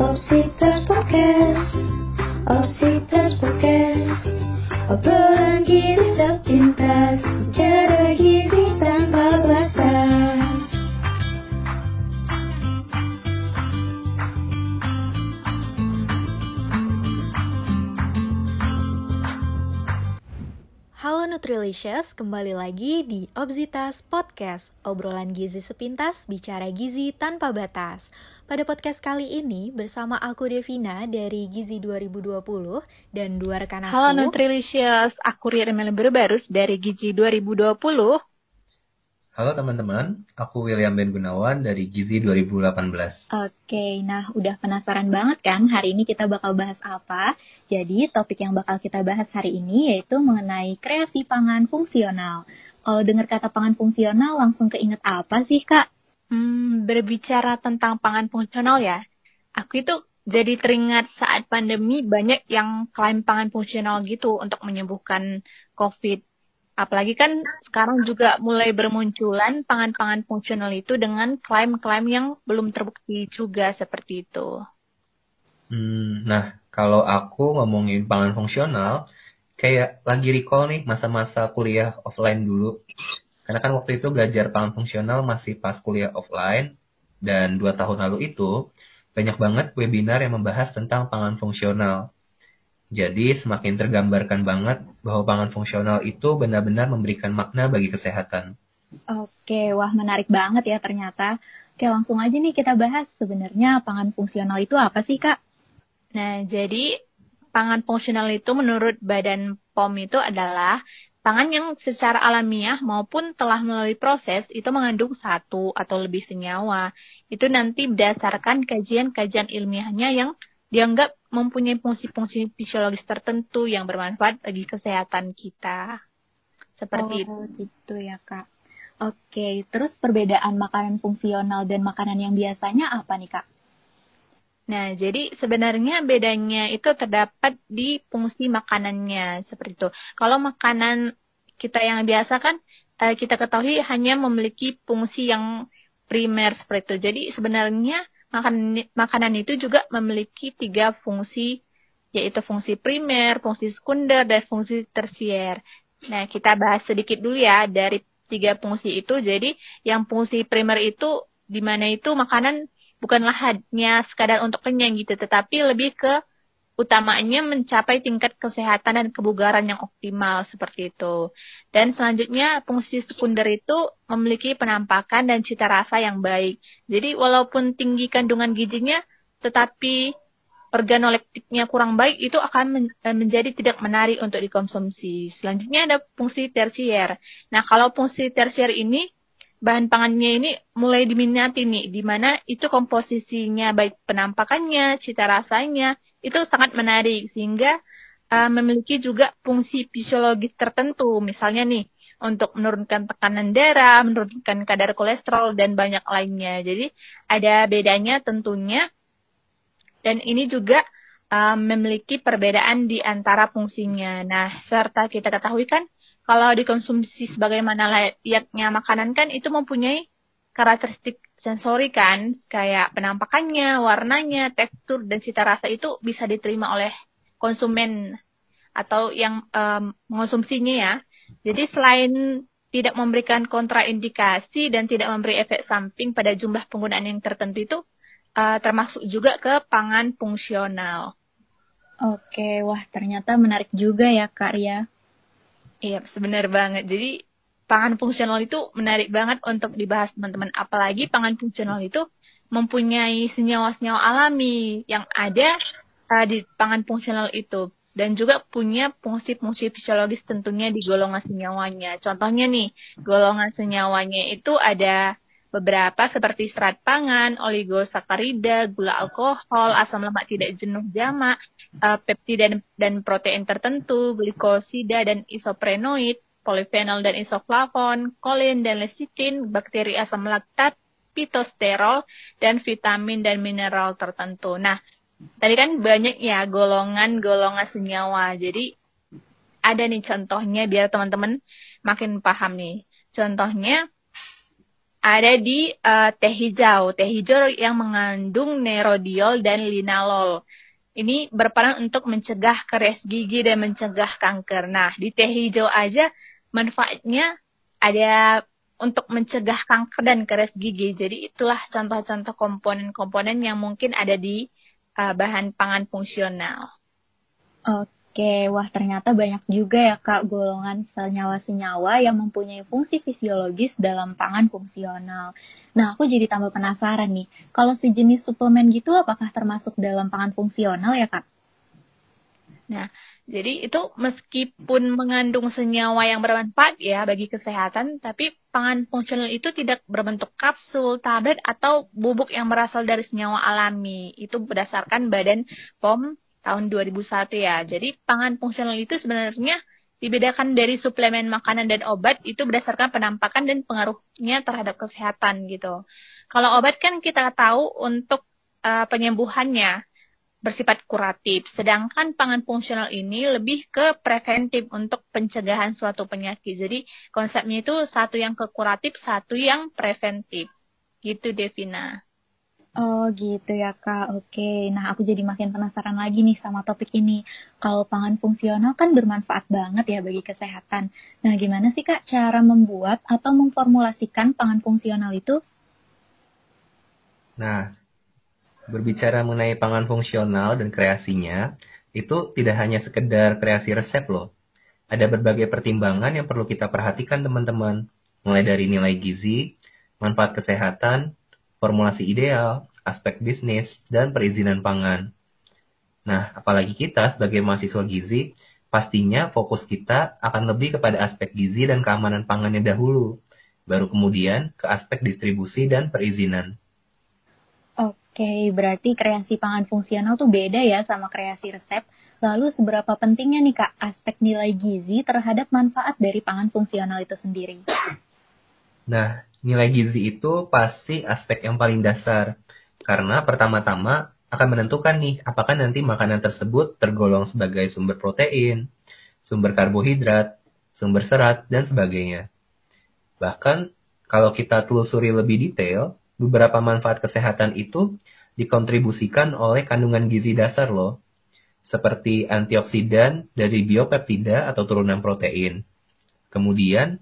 Obsitas Podcast Obsitas Podcast. Obrolan gizi sepintas Bicara gizi tanpa batas. Halo Nutrilicious, kembali lagi di Obsitas Podcast, obrolan gizi sepintas, bicara gizi tanpa batas. Pada podcast kali ini bersama aku Devina dari Gizi 2020 dan dua rekan aku. Halo Nutrilicious, aku Riri Barus dari Gizi 2020. Halo teman-teman, aku William Ben Gunawan dari Gizi 2018. Oke, nah udah penasaran banget kan hari ini kita bakal bahas apa? Jadi topik yang bakal kita bahas hari ini yaitu mengenai kreasi pangan fungsional. Kalau dengar kata pangan fungsional langsung keinget apa sih kak? Hmm, berbicara tentang pangan fungsional ya, aku itu jadi teringat saat pandemi banyak yang klaim pangan fungsional gitu untuk menyembuhkan COVID. Apalagi kan sekarang juga mulai bermunculan pangan-pangan fungsional itu dengan klaim-klaim yang belum terbukti juga seperti itu. Hmm, nah, kalau aku ngomongin pangan fungsional, kayak lagi recall nih masa-masa kuliah offline dulu. Karena kan waktu itu belajar pangan fungsional masih pas kuliah offline, dan dua tahun lalu itu banyak banget webinar yang membahas tentang pangan fungsional. Jadi semakin tergambarkan banget bahwa pangan fungsional itu benar-benar memberikan makna bagi kesehatan. Oke, wah menarik banget ya ternyata. Oke, langsung aja nih kita bahas sebenarnya pangan fungsional itu apa sih, Kak? Nah, jadi pangan fungsional itu menurut Badan POM itu adalah pangan yang secara alamiah maupun telah melalui proses itu mengandung satu atau lebih senyawa. Itu nanti berdasarkan kajian-kajian ilmiahnya yang dianggap mempunyai fungsi-fungsi fisiologis tertentu yang bermanfaat bagi kesehatan kita. Seperti oh, itu. gitu ya, Kak. Oke, terus perbedaan makanan fungsional dan makanan yang biasanya apa nih, Kak? Nah, jadi sebenarnya bedanya itu terdapat di fungsi makanannya, seperti itu. Kalau makanan kita yang biasa kan, eh, kita ketahui hanya memiliki fungsi yang primer seperti itu. Jadi sebenarnya makanan, makanan itu juga memiliki tiga fungsi, yaitu fungsi primer, fungsi sekunder, dan fungsi tersier. Nah, kita bahas sedikit dulu ya dari tiga fungsi itu. Jadi, yang fungsi primer itu, di mana itu makanan bukanlah hanya sekadar untuk kenyang gitu, tetapi lebih ke utamanya mencapai tingkat kesehatan dan kebugaran yang optimal seperti itu. Dan selanjutnya fungsi sekunder itu memiliki penampakan dan cita rasa yang baik. Jadi walaupun tinggi kandungan gizinya tetapi organolektiknya kurang baik itu akan eh, menjadi tidak menarik untuk dikonsumsi. Selanjutnya ada fungsi tersier. Nah, kalau fungsi tersier ini bahan pangannya ini mulai diminati nih, di mana itu komposisinya baik penampakannya, cita rasanya itu sangat menarik sehingga uh, memiliki juga fungsi fisiologis tertentu, misalnya nih untuk menurunkan tekanan darah, menurunkan kadar kolesterol dan banyak lainnya. Jadi ada bedanya tentunya dan ini juga uh, memiliki perbedaan di antara fungsinya. Nah, serta kita ketahui kan kalau dikonsumsi sebagaimana layaknya makanan kan itu mempunyai karakteristik sensori kan, kayak penampakannya, warnanya, tekstur, dan cita rasa itu bisa diterima oleh konsumen atau yang um, mengonsumsinya ya. Jadi selain tidak memberikan kontraindikasi dan tidak memberi efek samping pada jumlah penggunaan yang tertentu itu, uh, termasuk juga ke pangan fungsional. Oke, wah ternyata menarik juga ya Kak Ria. Iya, sebenar banget. Jadi pangan fungsional itu menarik banget untuk dibahas teman-teman. Apalagi pangan fungsional itu mempunyai senyawa-senyawa alami yang ada uh, di pangan fungsional itu dan juga punya fungsi-fungsi fisiologis tentunya di golongan senyawanya. Contohnya nih, golongan senyawanya itu ada beberapa seperti serat pangan, oligosakarida, gula alkohol, asam lemak tidak jenuh jamak, uh, peptida dan, dan protein tertentu, glikosida dan isoprenoid, polifenol dan isoflavon, kolin dan lecitin, bakteri asam laktat, pitosterol, dan vitamin dan mineral tertentu. Nah, tadi kan banyak ya golongan-golongan senyawa. Jadi ada nih contohnya biar teman-teman makin paham nih. Contohnya ada di uh, teh hijau. Teh hijau yang mengandung nerodiol dan linalol. Ini berperan untuk mencegah keres gigi dan mencegah kanker. Nah, di teh hijau aja manfaatnya ada untuk mencegah kanker dan keres gigi. Jadi itulah contoh-contoh komponen-komponen yang mungkin ada di uh, bahan pangan fungsional. Oke. Oke, wah ternyata banyak juga ya Kak golongan senyawa-senyawa yang mempunyai fungsi fisiologis dalam pangan fungsional. Nah, aku jadi tambah penasaran nih, kalau sejenis suplemen gitu apakah termasuk dalam pangan fungsional ya Kak? Nah, jadi itu meskipun mengandung senyawa yang bermanfaat ya bagi kesehatan, tapi pangan fungsional itu tidak berbentuk kapsul, tablet, atau bubuk yang berasal dari senyawa alami. Itu berdasarkan Badan POM tahun 2001 ya. Jadi pangan fungsional itu sebenarnya dibedakan dari suplemen makanan dan obat itu berdasarkan penampakan dan pengaruhnya terhadap kesehatan gitu. Kalau obat kan kita tahu untuk uh, penyembuhannya bersifat kuratif, sedangkan pangan fungsional ini lebih ke preventif untuk pencegahan suatu penyakit. Jadi konsepnya itu satu yang ke kuratif, satu yang preventif. Gitu Devina. Oh gitu ya kak, oke. Nah aku jadi makin penasaran lagi nih sama topik ini. Kalau pangan fungsional kan bermanfaat banget ya bagi kesehatan. Nah gimana sih kak cara membuat atau memformulasikan pangan fungsional itu? Nah, berbicara mengenai pangan fungsional dan kreasinya, itu tidak hanya sekedar kreasi resep loh. Ada berbagai pertimbangan yang perlu kita perhatikan teman-teman. Mulai dari nilai gizi, manfaat kesehatan, formulasi ideal, aspek bisnis, dan perizinan pangan. Nah, apalagi kita sebagai mahasiswa gizi, pastinya fokus kita akan lebih kepada aspek gizi dan keamanan pangannya dahulu, baru kemudian ke aspek distribusi dan perizinan. Oke, berarti kreasi pangan fungsional tuh beda ya sama kreasi resep. Lalu seberapa pentingnya nih Kak aspek nilai gizi terhadap manfaat dari pangan fungsional itu sendiri? Nah, nilai gizi itu pasti aspek yang paling dasar. Karena pertama-tama akan menentukan nih apakah nanti makanan tersebut tergolong sebagai sumber protein, sumber karbohidrat, sumber serat, dan sebagainya. Bahkan kalau kita telusuri lebih detail, beberapa manfaat kesehatan itu dikontribusikan oleh kandungan gizi dasar loh, seperti antioksidan dari biopeptida atau turunan protein. Kemudian,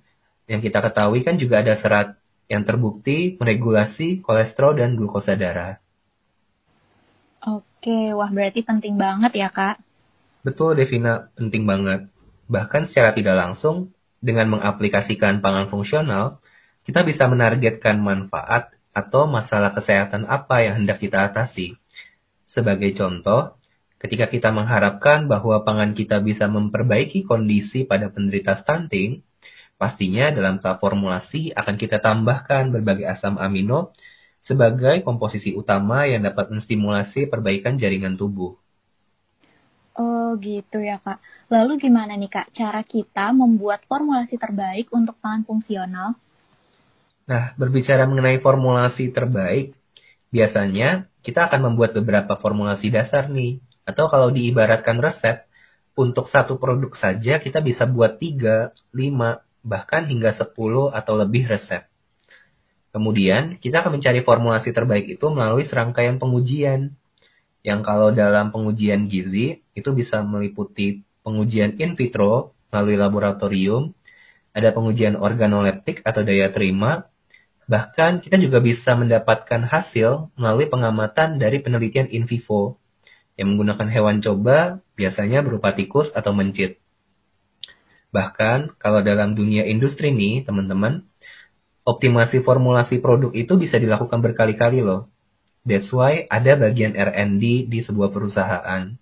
yang kita ketahui kan juga ada serat yang terbukti meregulasi kolesterol dan glukosa darah. Oke, wah berarti penting banget ya kak. Betul Devina, penting banget. Bahkan secara tidak langsung, dengan mengaplikasikan pangan fungsional, kita bisa menargetkan manfaat atau masalah kesehatan apa yang hendak kita atasi. Sebagai contoh, ketika kita mengharapkan bahwa pangan kita bisa memperbaiki kondisi pada penderita stunting, Pastinya dalam tahap formulasi akan kita tambahkan berbagai asam amino sebagai komposisi utama yang dapat menstimulasi perbaikan jaringan tubuh. Oh gitu ya kak. Lalu gimana nih kak cara kita membuat formulasi terbaik untuk pangan fungsional? Nah, berbicara mengenai formulasi terbaik, biasanya kita akan membuat beberapa formulasi dasar nih. Atau kalau diibaratkan resep, untuk satu produk saja kita bisa buat 3, 5, bahkan hingga 10 atau lebih resep. Kemudian, kita akan mencari formulasi terbaik itu melalui serangkaian pengujian. Yang kalau dalam pengujian gizi, itu bisa meliputi pengujian in vitro melalui laboratorium, ada pengujian organoleptik atau daya terima, bahkan kita juga bisa mendapatkan hasil melalui pengamatan dari penelitian in vivo, yang menggunakan hewan coba, biasanya berupa tikus atau mencit. Bahkan kalau dalam dunia industri nih, teman-teman, optimasi formulasi produk itu bisa dilakukan berkali-kali loh. That's why ada bagian R&D di sebuah perusahaan.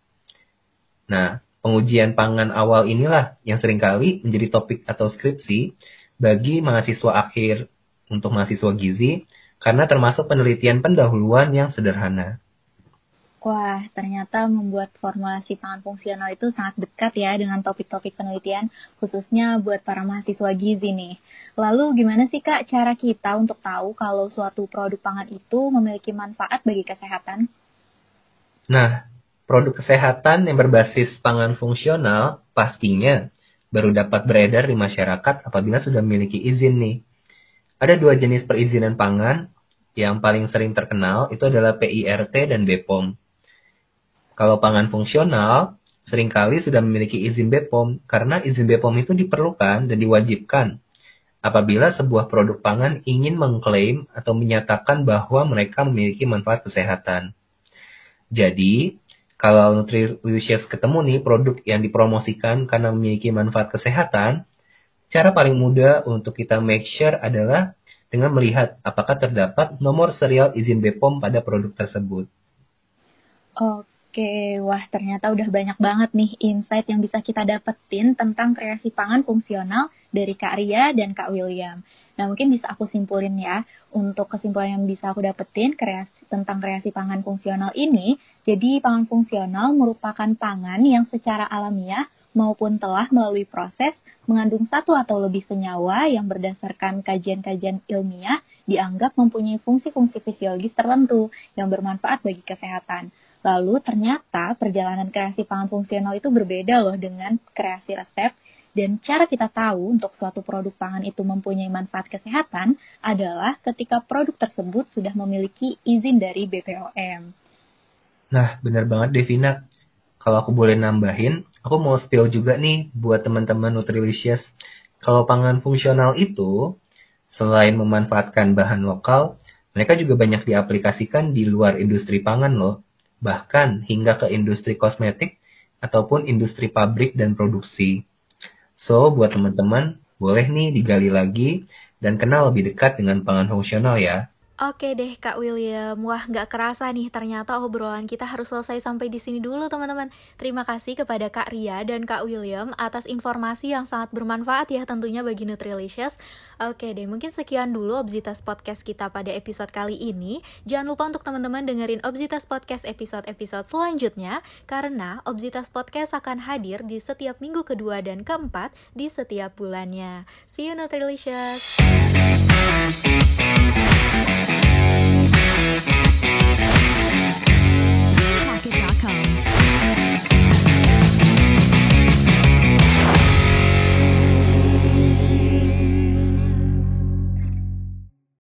Nah, pengujian pangan awal inilah yang sering kali menjadi topik atau skripsi bagi mahasiswa akhir untuk mahasiswa gizi karena termasuk penelitian pendahuluan yang sederhana. Wah, ternyata membuat formulasi pangan fungsional itu sangat dekat ya dengan topik-topik penelitian, khususnya buat para mahasiswa gizi nih. Lalu gimana sih Kak cara kita untuk tahu kalau suatu produk pangan itu memiliki manfaat bagi kesehatan? Nah, produk kesehatan yang berbasis pangan fungsional pastinya baru dapat beredar di masyarakat apabila sudah memiliki izin nih. Ada dua jenis perizinan pangan yang paling sering terkenal itu adalah PIRT dan BPOM. Kalau pangan fungsional, sering kali sudah memiliki izin BPOM karena izin BPOM itu diperlukan dan diwajibkan apabila sebuah produk pangan ingin mengklaim atau menyatakan bahwa mereka memiliki manfaat kesehatan. Jadi, kalau Nutrilicious ketemu nih produk yang dipromosikan karena memiliki manfaat kesehatan, cara paling mudah untuk kita make sure adalah dengan melihat apakah terdapat nomor serial izin BPOM pada produk tersebut. Oke, wah ternyata udah banyak banget nih insight yang bisa kita dapetin tentang kreasi pangan fungsional dari Kak Ria dan Kak William. Nah, mungkin bisa aku simpulin ya, untuk kesimpulan yang bisa aku dapetin kreasi, tentang kreasi pangan fungsional ini, jadi pangan fungsional merupakan pangan yang secara alamiah maupun telah melalui proses mengandung satu atau lebih senyawa yang berdasarkan kajian-kajian ilmiah dianggap mempunyai fungsi-fungsi fisiologis tertentu yang bermanfaat bagi kesehatan. Lalu ternyata perjalanan kreasi pangan fungsional itu berbeda loh dengan kreasi resep dan cara kita tahu untuk suatu produk pangan itu mempunyai manfaat kesehatan adalah ketika produk tersebut sudah memiliki izin dari BPOM. Nah, benar banget Devina. Kalau aku boleh nambahin, aku mau spill juga nih buat teman-teman Nutrilicious. Kalau pangan fungsional itu, selain memanfaatkan bahan lokal, mereka juga banyak diaplikasikan di luar industri pangan loh. Bahkan hingga ke industri kosmetik ataupun industri pabrik dan produksi. So, buat teman-teman, boleh nih digali lagi dan kenal lebih dekat dengan pangan fungsional ya. Oke deh Kak William, wah nggak kerasa nih ternyata obrolan kita harus selesai sampai di sini dulu teman-teman. Terima kasih kepada Kak Ria dan Kak William atas informasi yang sangat bermanfaat ya tentunya bagi Nutrilicious. Oke deh, mungkin sekian dulu Obsitas Podcast kita pada episode kali ini. Jangan lupa untuk teman-teman dengerin Obsitas Podcast episode-episode selanjutnya karena Obsitas Podcast akan hadir di setiap minggu kedua dan keempat di setiap bulannya. See you Nutrilicious!